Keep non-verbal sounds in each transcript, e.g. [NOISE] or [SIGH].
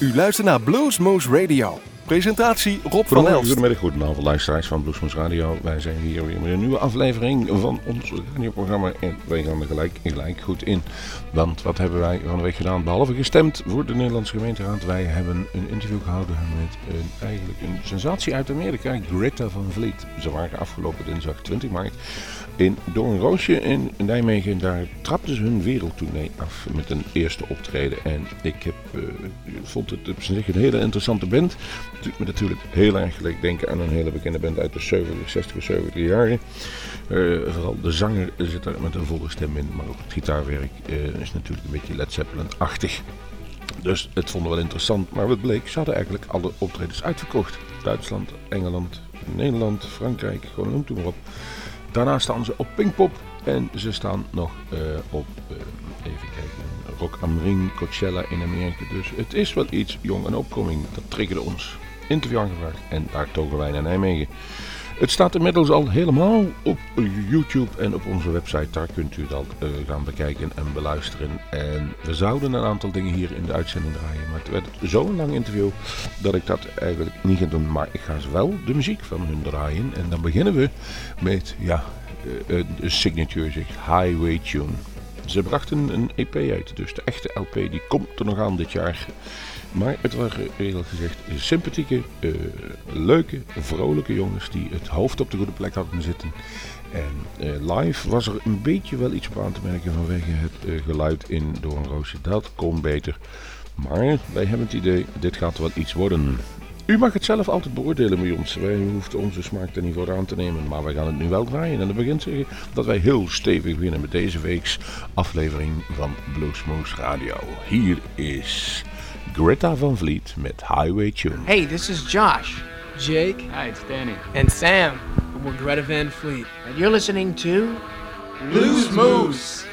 U luistert naar Bluesmoose Radio. Presentatie Rob van Elst. Goedemiddag, goedenavond luisteraars van Bluesmoes Radio. Wij zijn hier weer met een nieuwe aflevering van ons radioprogramma. En wij gaan er gelijk, gelijk goed in. Want wat hebben wij van de week gedaan? Behalve gestemd voor de Nederlandse gemeenteraad. Wij hebben een interview gehouden met een, eigenlijk een sensatie uit Amerika. Greta van Vliet. Ze waren afgelopen dinsdag 20 maart in Doornroosje in Nijmegen. Daar trapten ze hun wereldtournee af met een eerste optreden. En ik heb, uh, vond het op zich een hele interessante band. Het doet me natuurlijk heel erg gelijk denken aan een hele bekende band uit de 70, 60, 70 jaren. Uh, vooral de zanger zit er met een volle stem in, maar ook het gitaarwerk uh, is natuurlijk een beetje Led Zeppelin-achtig. Dus het vonden we wel interessant, maar wat bleek, ze hadden eigenlijk alle optredens uitverkocht. Duitsland, Engeland, Nederland, Frankrijk, gewoon noem het maar op. Daarna staan ze op Pinkpop en ze staan nog uh, op, uh, even kijken, Rock am Ring, Coachella in Amerika. Dus het is wel iets jong en opkoming. Dat triggerde ons. Interview aangevraagd en daar togen wij naar Nijmegen. Het staat inmiddels al helemaal op YouTube en op onze website. Daar kunt u dat uh, gaan bekijken en beluisteren. En we zouden een aantal dingen hier in de uitzending draaien. Maar het werd zo'n lang interview dat ik dat eigenlijk niet ga doen. Maar ik ga wel de muziek van hun draaien. En dan beginnen we met, ja, uh, de signature, zeg, Highway Tune. Ze brachten een EP uit, dus de echte LP die komt er nog aan dit jaar. Maar het waren eerlijk gezegd sympathieke, uh, leuke, vrolijke jongens die het hoofd op de goede plek hadden zitten. En uh, live was er een beetje wel iets op aan te merken vanwege het uh, geluid in Doornroosje. Dat kon beter. Maar wij hebben het idee, dit gaat wel iets worden. U mag het zelf altijd beoordelen bij ons. Wij hoeven onze smaak er niet voor aan te nemen. Maar wij gaan het nu wel draaien. En dat begint zeggen dat wij heel stevig beginnen met deze weeks aflevering van Bluesmoose Radio. Hier is Greta Van Vliet met Highway Tune. Hey, this is Josh. Jake. Hi, it's Danny. And Sam. We're Greta Van Fleet. And you're listening to Blues Moose.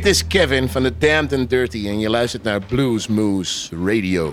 Dit is Kevin van de Damned and Dirty en je luistert naar Blues Moose Radio.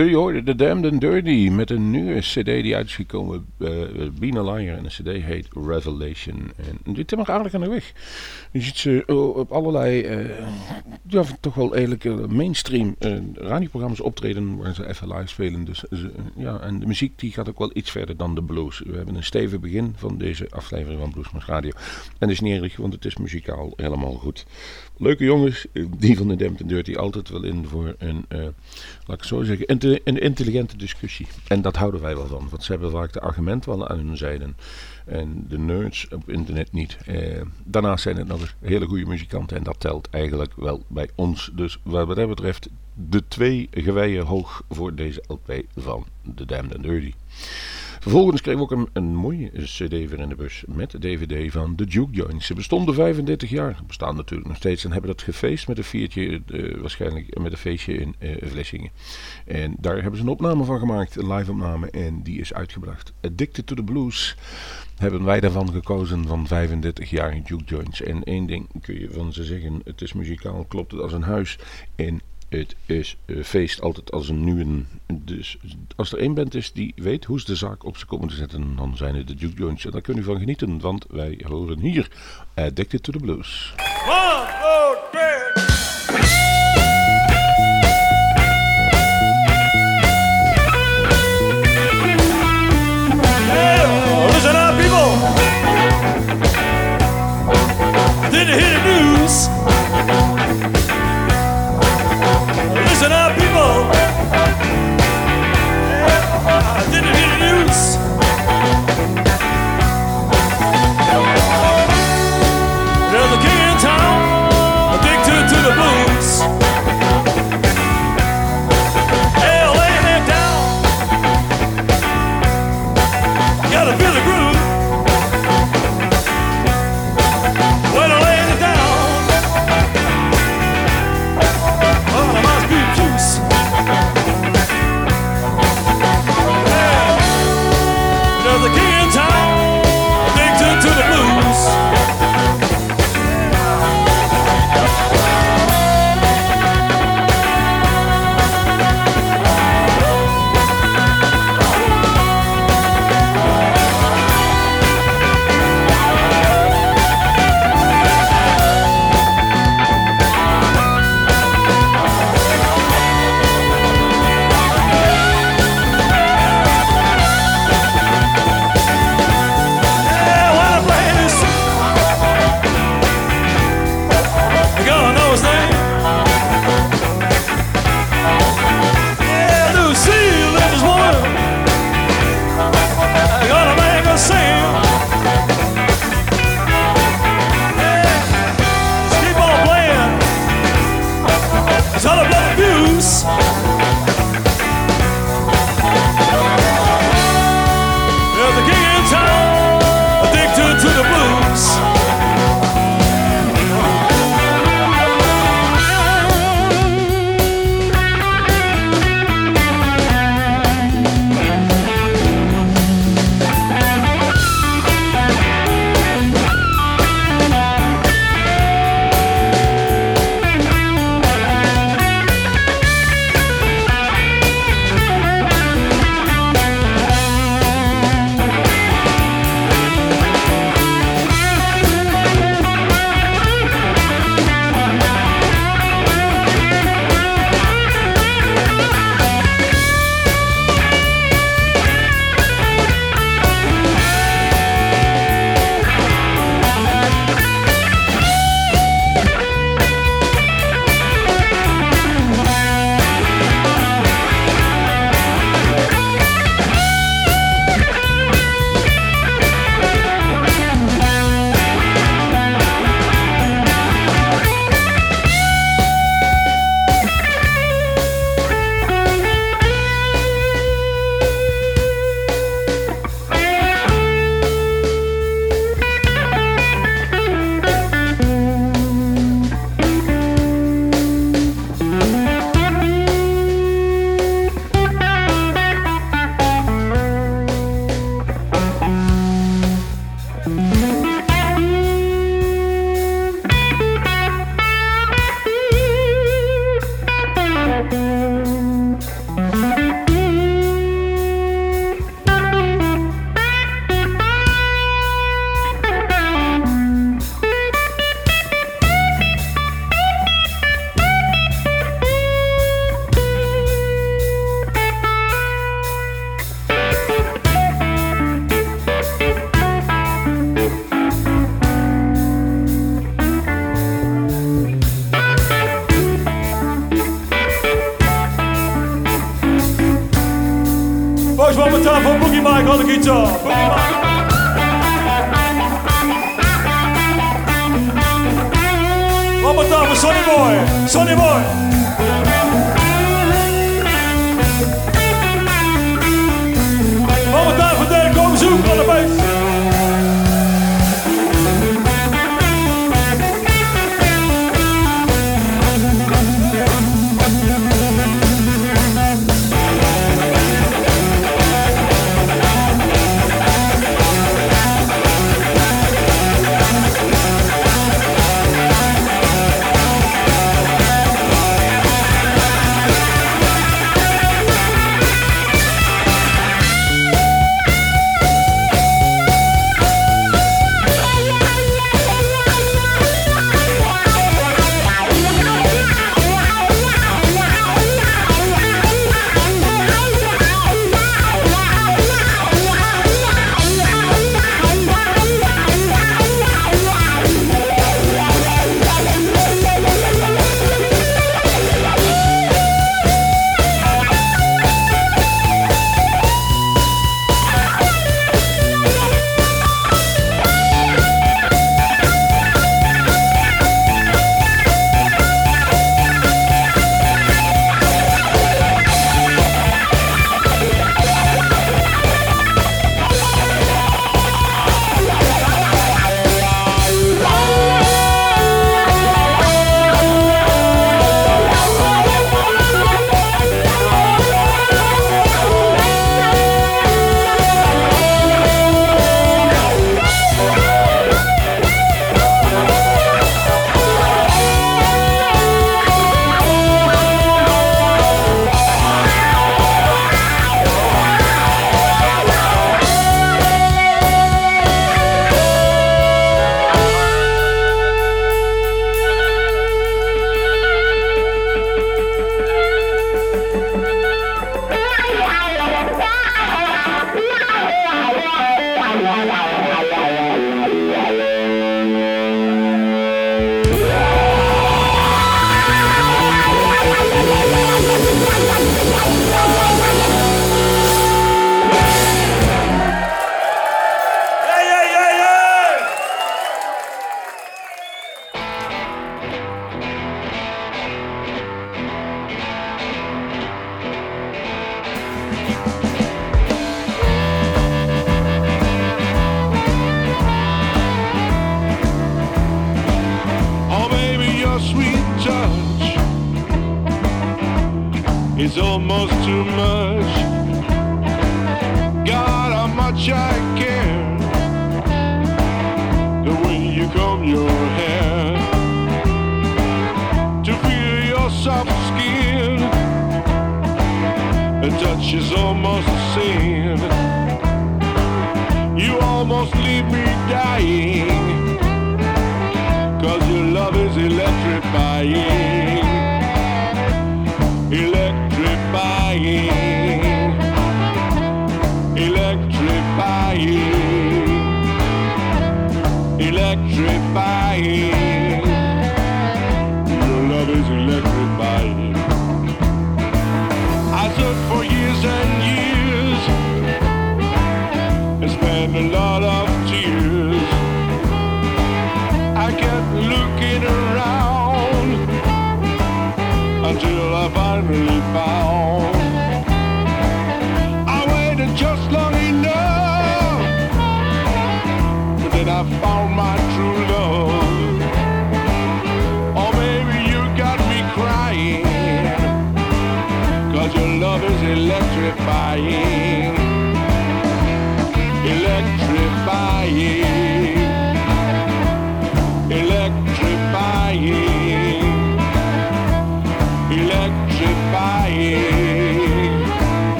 Jullie hoorden The Damned and Dirty met een nieuwe cd die uit is gekomen. Uh, Bean a Liar en de cd heet Revelation. En dit nog aardig aan de weg. Je ziet ze uh, op allerlei, uh, ja, toch wel eerlijke mainstream radioprogramma's optreden waar ze even live spelen. Dus, ja, en de muziek die gaat ook wel iets verder dan de blues. We hebben een stevig begin van deze aflevering van Bluesmas Radio. En dat is niet erg, want het is muzikaal helemaal goed. Leuke jongens, die van de and Dirty altijd wel in voor een, laat ik zo zeggen, een intelligente discussie. En dat houden wij wel van, want ze hebben vaak de argumenten wel aan hun zijde. En de nerds op internet niet. Eh, daarnaast zijn het nog eens hele goede muzikanten en dat telt eigenlijk wel bij ons. Dus wat dat betreft de twee geweien hoog voor deze LP van The Damned and Dirty. Vervolgens kregen we ook een, mooie cd weer in de bus met de dvd van The Duke Joints. Ze bestonden 35 jaar, bestaan natuurlijk nog steeds en hebben dat gefeest met een viertje, uh, waarschijnlijk met een feestje in uh, Vlissingen. En daar hebben ze een opname van gemaakt, een live opname en die is uitgebracht. Addicted to the Blues hebben wij daarvan gekozen van 35 jaar Duke Joints. En één ding kun je van ze zeggen, het is muzikaal, klopt het als een huis. En het is uh, feest altijd als een nieuwe. Dus als er één band is die weet hoe ze de zaak op ze komen te zetten, dan zijn het de Duke Joints. En daar kun je van genieten, want wij horen hier Addicted to the Blues. One, two, dreams.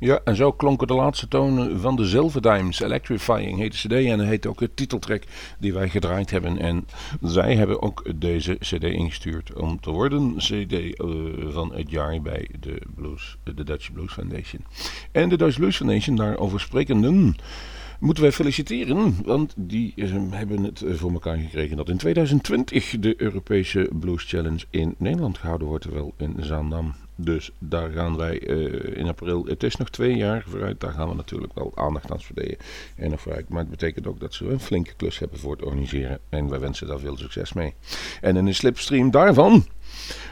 Ja, en zo klonken de laatste tonen van de Silverdimes. Electrifying heet de cd en heet ook de titeltrack die wij gedraaid hebben. En zij hebben ook deze cd ingestuurd om te worden cd eh, van het jaar bij de, Blues, de Dutch Blues Foundation. En de Dutch Blues Foundation, daarover sprekenden, moeten wij feliciteren. Want die eh, hebben het voor elkaar gekregen dat in 2020 de Europese Blues Challenge in Nederland gehouden wordt. Terwijl in Zaandam. Dus daar gaan wij eh, in april, het is nog twee jaar vooruit, daar gaan we natuurlijk wel aandacht aan verdelen en nog vooruit. Maar het betekent ook dat ze een flinke klus hebben voor het organiseren en wij wensen daar veel succes mee. En in de slipstream daarvan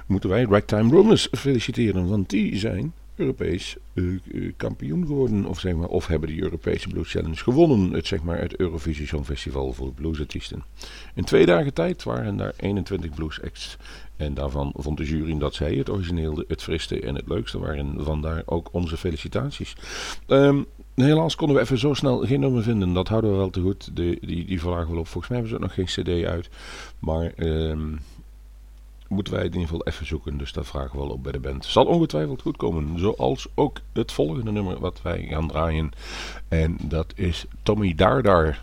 moeten wij Ragtime Rumors feliciteren, want die zijn Europees eh, eh, kampioen geworden, of, zeg maar, of hebben de Europese Blues Challenge gewonnen, het, zeg maar, het Eurovisie Songfestival voor bluesartiesten. In twee dagen tijd waren daar 21 blues acts en daarvan vond de jury dat zij het origineel het friste en het leukste waren. Vandaar ook onze felicitaties. Ehm, helaas konden we even zo snel geen nummer vinden. Dat houden we wel te goed. De, die, die verlagen we op. Volgens mij hebben ze ook nog geen cd uit. Maar ehm, moeten wij het in ieder geval even zoeken. Dus dat vragen we wel op bij de band. Zal ongetwijfeld goed komen. Zoals ook het volgende nummer wat wij gaan draaien. En dat is Tommy Dardar.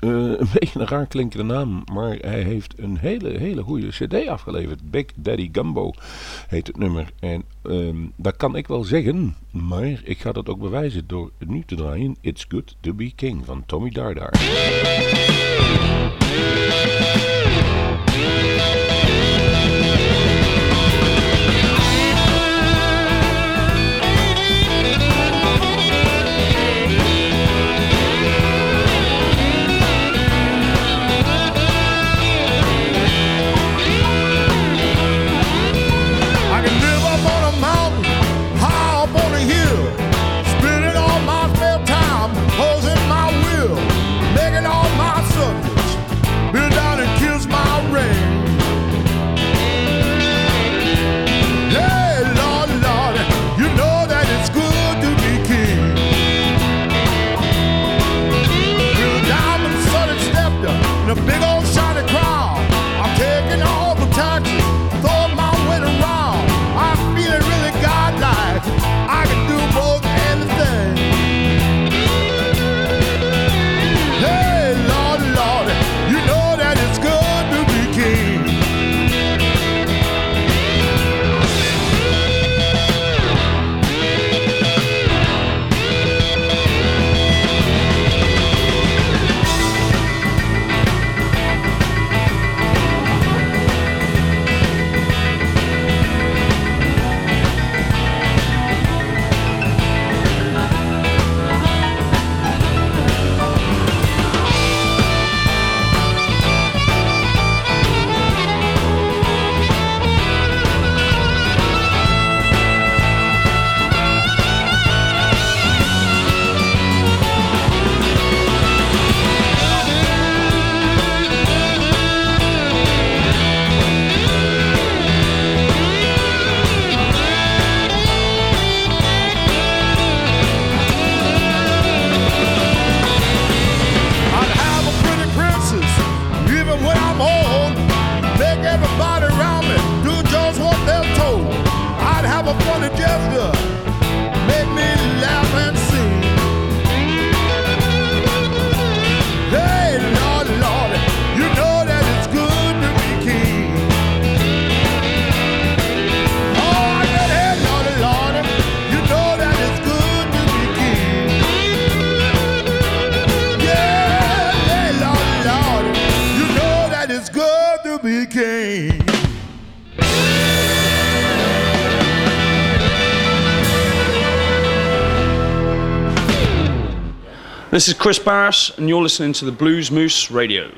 Uh, een [LAUGHS] beetje een raar klinkende naam, maar hij heeft een hele, hele goede cd afgeleverd. Big Daddy Gumbo heet het nummer. En um, dat kan ik wel zeggen, maar ik ga dat ook bewijzen door nu te draaien. It's Good to Be King van Tommy Dardar. This is Chris Barris, and you're listening to the Blues Moose Radio.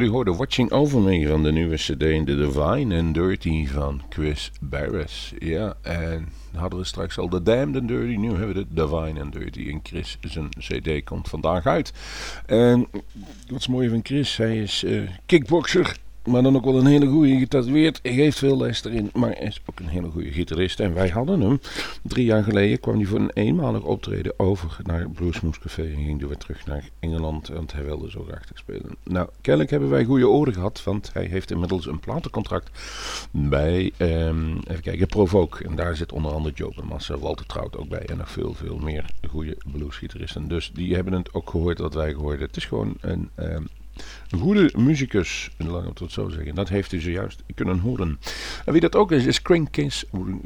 Jullie hoorden Watching Over Me van de nieuwe CD The Divine and Dirty van Chris Barris. Ja, en hadden we straks al The Damned and Dirty. Nu hebben we de Divine and Dirty. En Chris, zijn CD komt vandaag uit. En wat is mooi van Chris, hij is uh, kickboxer. Maar dan ook wel een hele goede getatoeëerd. Hij heeft veel les erin, maar hij is ook een hele goede gitarist. En wij hadden hem. Drie jaar geleden kwam hij voor een eenmalig optreden over naar Bluesmoes Café. En ging weer terug naar Engeland, want hij wilde zo graag spelen. Nou, kennelijk hebben wij goede oren gehad, want hij heeft inmiddels een platencontract bij, um, even kijken, Provoke. En daar zit onder andere Joe Massa, Walter Trout ook bij. En nog veel, veel meer goede bluesgitaristen. Dus die hebben het ook gehoord wat wij gehoord Het is gewoon een... Um, een goede muzikus, laat ik het zo zeggen. Dat heeft u zojuist kunnen horen. En wie dat ook is, is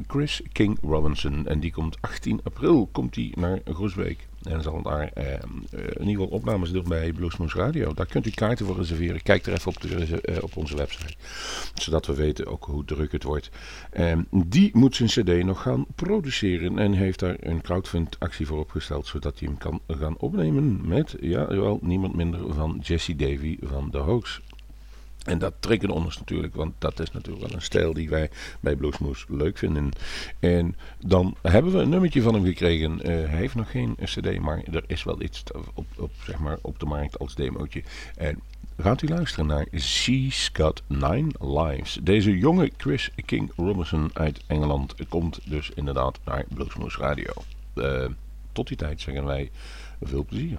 Chris King Robinson. En die komt 18 april komt naar Groesbeek. En zal daar eh, in ieder geval opnames doen bij Bluesmoes Radio. Daar kunt u kaarten voor reserveren. Kijk er even op, de, eh, op onze website. Zodat we weten ook hoe druk het wordt. Eh, die moet zijn cd nog gaan produceren. En heeft daar een crowdfund actie voor opgesteld. Zodat hij hem kan gaan opnemen met, ja, wel niemand minder van Jesse Davy van The Hoax. En dat triggerde ons natuurlijk, want dat is natuurlijk wel een stijl die wij bij Bluesmoes leuk vinden. En dan hebben we een nummertje van hem gekregen. Uh, hij heeft nog geen cd, maar er is wel iets op, op, zeg maar, op de markt als demootje. En gaat u luisteren naar She's Got Nine Lives. Deze jonge Chris King Robinson uit Engeland komt dus inderdaad naar Bluesmoes Radio. Uh, tot die tijd zeggen wij veel plezier.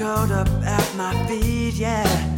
coat up at my feet, yeah.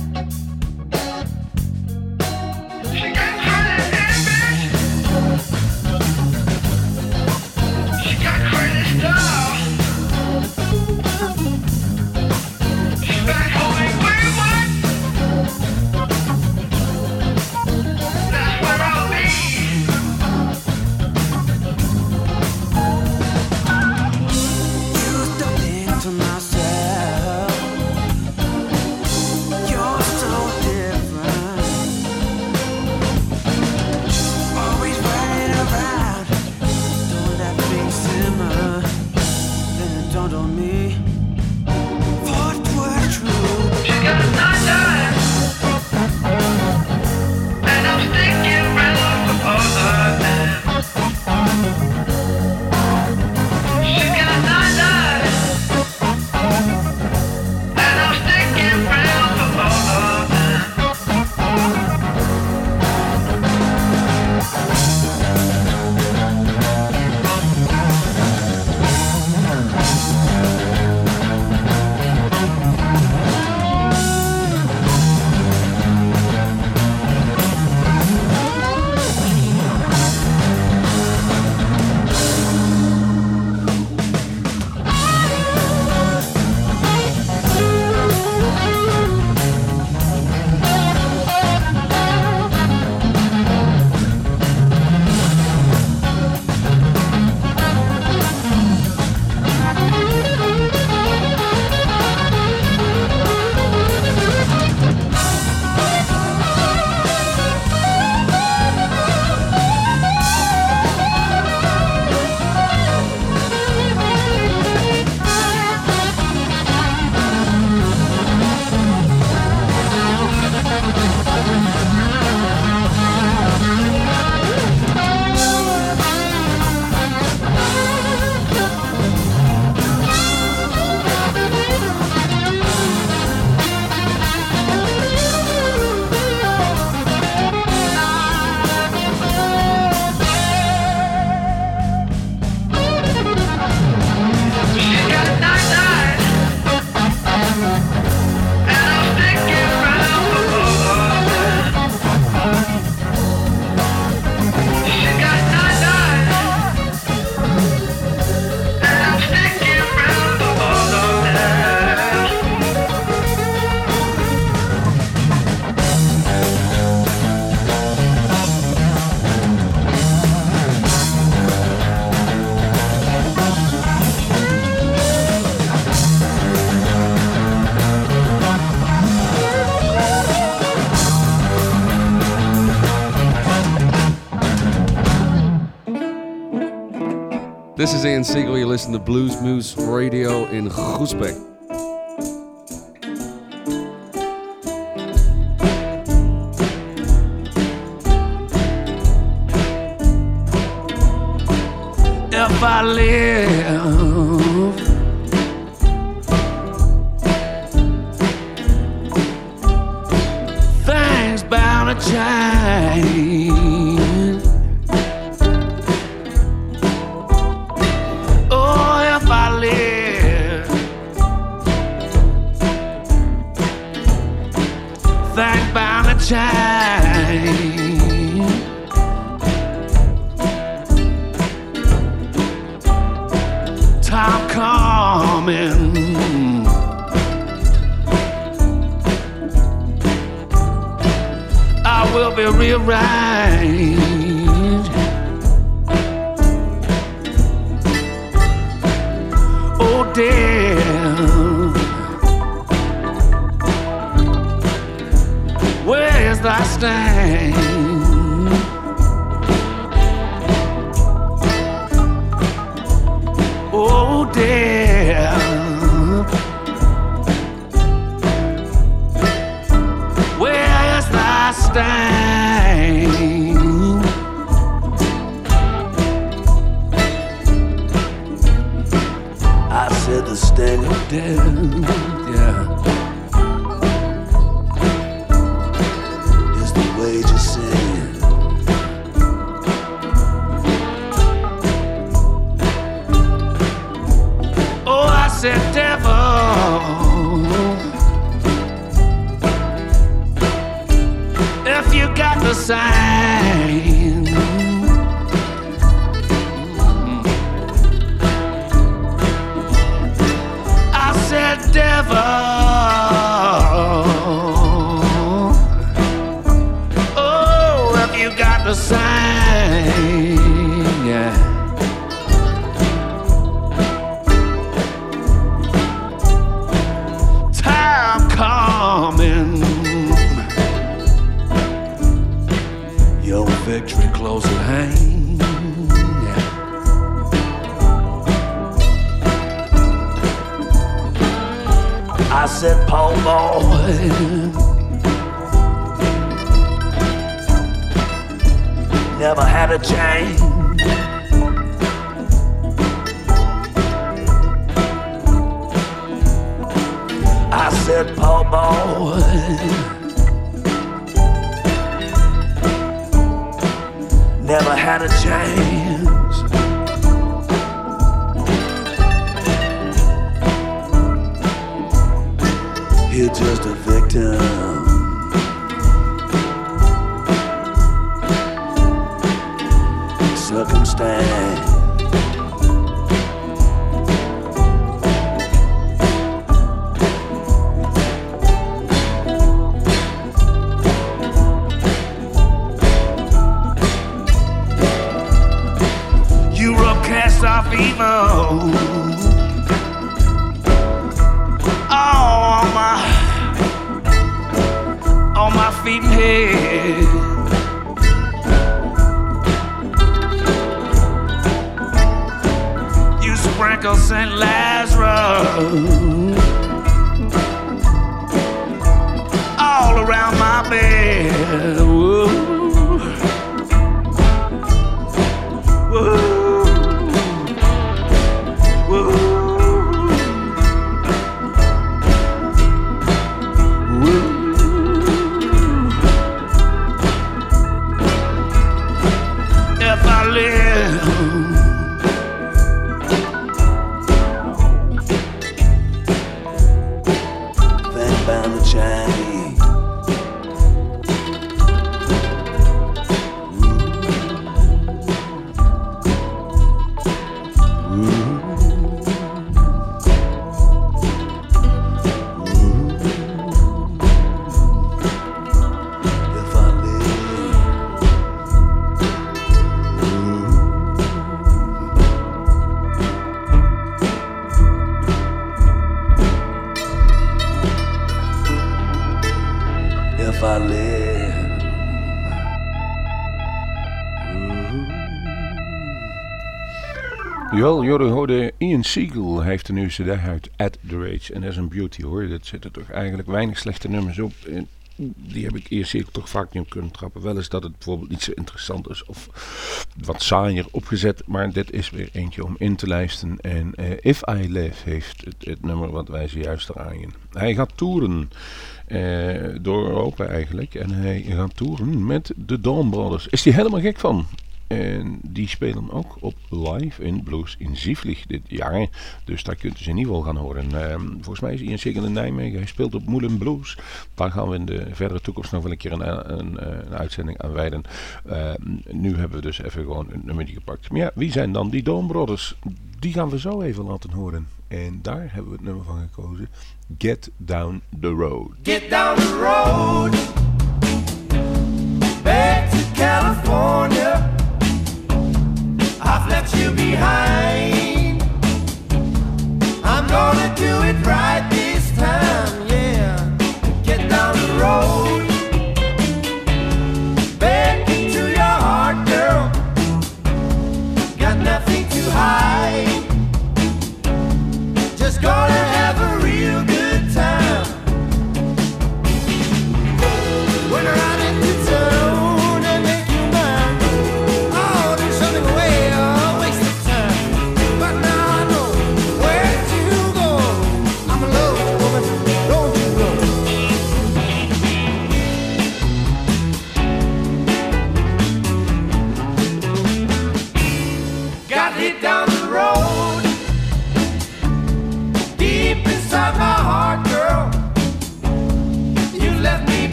is Ann Siegel. You listen to Blues Moose Radio in Goesbeek. time victory close at hand. I said, Paul boy. Never had a change. I said, Paul boy. never had a chance. You're just a victim. Circumstance. Jullie hoorden Ian Siegel. Heeft een nieuwe cd uit At The Rage. En dat is een beauty hoor. Dat zitten toch eigenlijk weinig slechte nummers op. Die heb ik eerst zeker toch vaak niet op kunnen trappen. Wel eens dat het bijvoorbeeld niet zo interessant is of wat saaier opgezet. Maar dit is weer eentje om in te lijsten. En eh, If I Live heeft het, het nummer wat wij zojuist draaien. Hij gaat toeren. eh, door Europa eigenlijk. En hij gaat toeren met de Dawn Brothers. Is hij helemaal gek van? En die spelen ook op live in Blues in Zieflig dit jaar. Dus daar kunt u ze in ieder geval gaan horen. Ehm, volgens mij is Ian Siegel in Nijmegen. Hij speelt op Moulin Blues. Daar gaan we in de verdere toekomst nog wel een keer een, een, een uitzending aan wijden. Ehm, nu hebben we dus even gewoon een nummertje gepakt. Maar ja, wie zijn dan die Dawn Brothers? Die gaan we zo even laten horen. En daar hebben we het nummer van gekozen. Get Down the Road. Get down the road back to California. You behind. I'm gonna do it right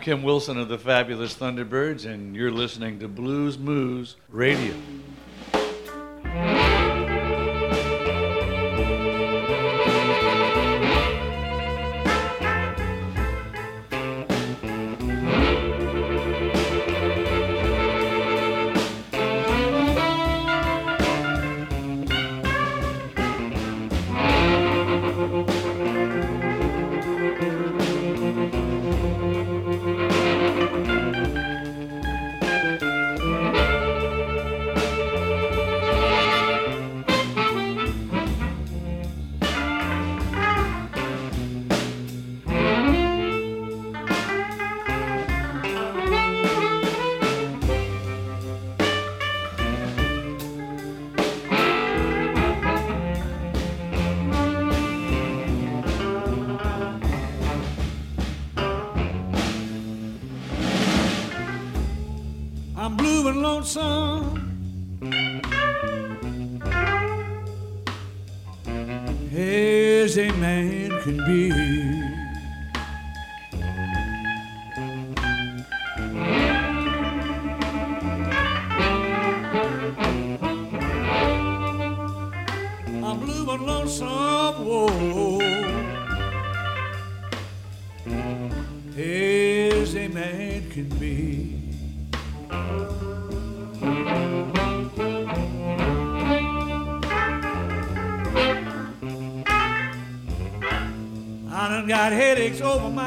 I'm Kim Wilson of the Fabulous Thunderbirds, and you're listening to Blues Moose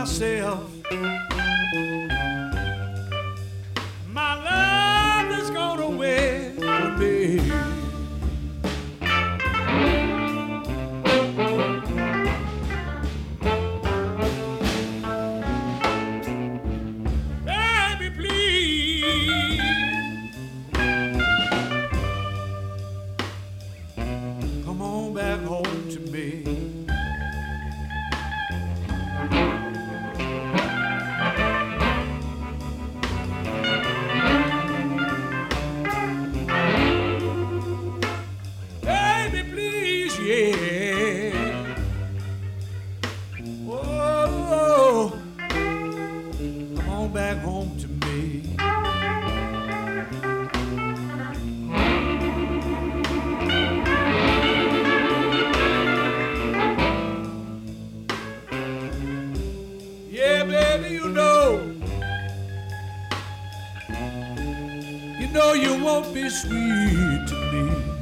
myself. Sweet to me.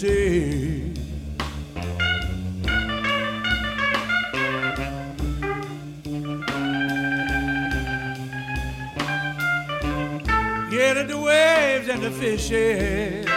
The deep blue sea. Yeah, the waves and the fishes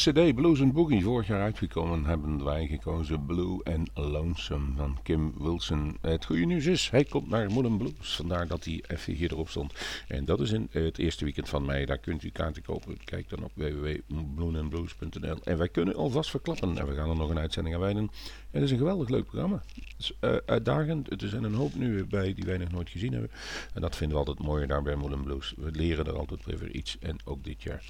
CD Blues and Boogie, vorig jaar uitgekomen, hebben wij gekozen Blue and Lonesome van Kim Wilson. Het goede nieuws is, hij komt naar Moulin Blues, vandaar dat hij even hier erop stond. En dat is in het eerste weekend van mei, daar kunt u kaarten kopen. Kijk dan op www.blueandblues.nl En wij kunnen alvast verklappen, en we gaan er nog een uitzending aan wijden. Het is een geweldig leuk programma. Het is uh, uitdagend, er zijn een hoop nu bij die wij nog nooit gezien hebben. En dat vinden we altijd mooier daar bij Moulin Blues. We leren er altijd weer iets, en ook dit jaar.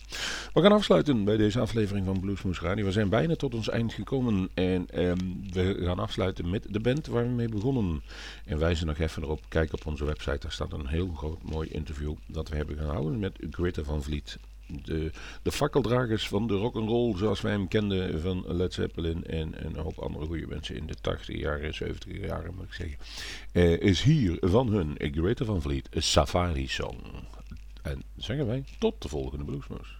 We gaan afsluiten bij deze aflevering van Bluesmoes Radio. We zijn bijna tot ons eind gekomen en ehm, we gaan afsluiten met de band waar we mee begonnen. En wijzen nog even erop, kijk op onze website, daar staat een heel groot mooi interview dat we hebben gehouden met Greta van Vliet. De, de fakkeldragers van de rock'n'roll zoals wij hem kenden van Led Zeppelin en, een hoop andere goede mensen in de 80 jaren, 70 jaren moet ik zeggen. Eh, is hier van hun Greta van Vliet, Safari Song. En zeggen wij tot de volgende Bluesmoes.